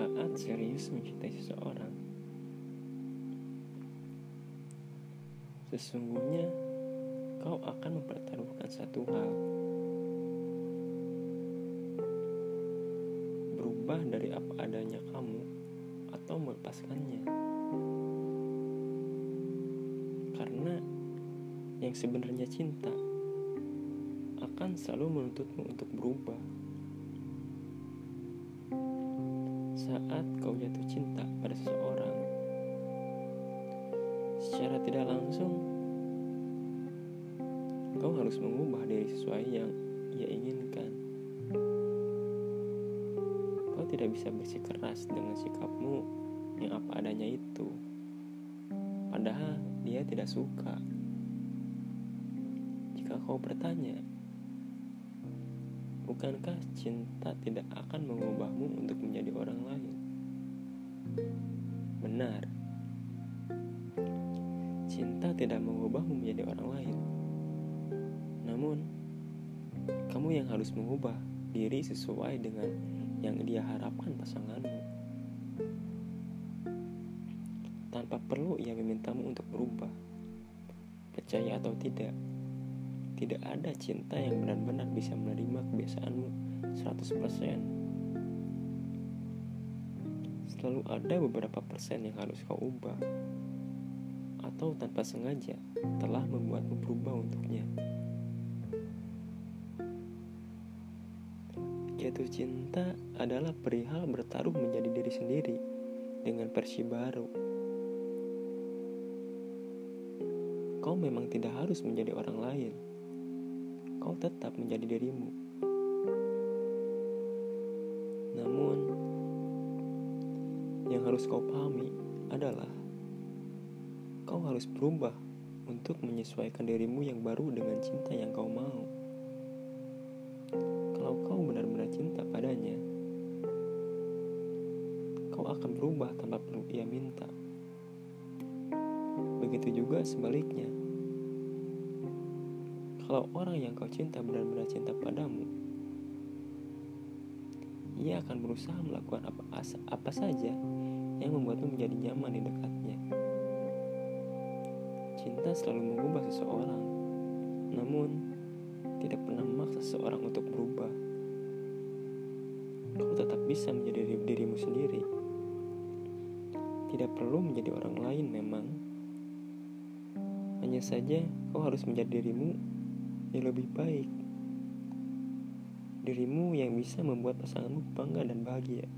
Saat serius mencintai seseorang, sesungguhnya kau akan mempertaruhkan satu hal. Berubah dari apa adanya kamu atau melepaskannya. Karena yang sebenarnya cinta akan selalu menuntutmu untuk berubah. Saat kau jatuh cinta pada seseorang, secara tidak langsung kau harus mengubah diri sesuai yang ia inginkan. Kau tidak bisa bersikeras dengan sikapmu yang apa adanya itu. Padahal dia tidak suka. Jika kau bertanya, Bukankah cinta tidak akan mengubahmu untuk menjadi orang lain? Benar. Cinta tidak mengubahmu menjadi orang lain. Namun, kamu yang harus mengubah diri sesuai dengan yang dia harapkan pasanganmu. Tanpa perlu ia memintamu untuk berubah. Percaya atau tidak, tidak ada cinta yang benar-benar bisa menerima kebiasaanmu 100%. Selalu ada beberapa persen yang harus kau ubah atau tanpa sengaja telah membuatmu berubah untuknya. Jatuh cinta adalah perihal bertaruh menjadi diri sendiri dengan versi baru. Kau memang tidak harus menjadi orang lain kau tetap menjadi dirimu. Namun, yang harus kau pahami adalah kau harus berubah untuk menyesuaikan dirimu yang baru dengan cinta yang kau mau. Kalau kau benar-benar cinta padanya, kau akan berubah tanpa perlu ia minta. Begitu juga sebaliknya. Kalau orang yang kau cinta benar-benar cinta padamu, ia akan berusaha melakukan apa, apa saja yang membuatmu menjadi nyaman di dekatnya. Cinta selalu mengubah seseorang, namun tidak pernah memaksa seseorang untuk berubah. Kau tetap bisa menjadi diri, dirimu sendiri. Tidak perlu menjadi orang lain memang. Hanya saja kau harus menjadi dirimu yang lebih baik. Dirimu yang bisa membuat pasanganmu bangga dan bahagia.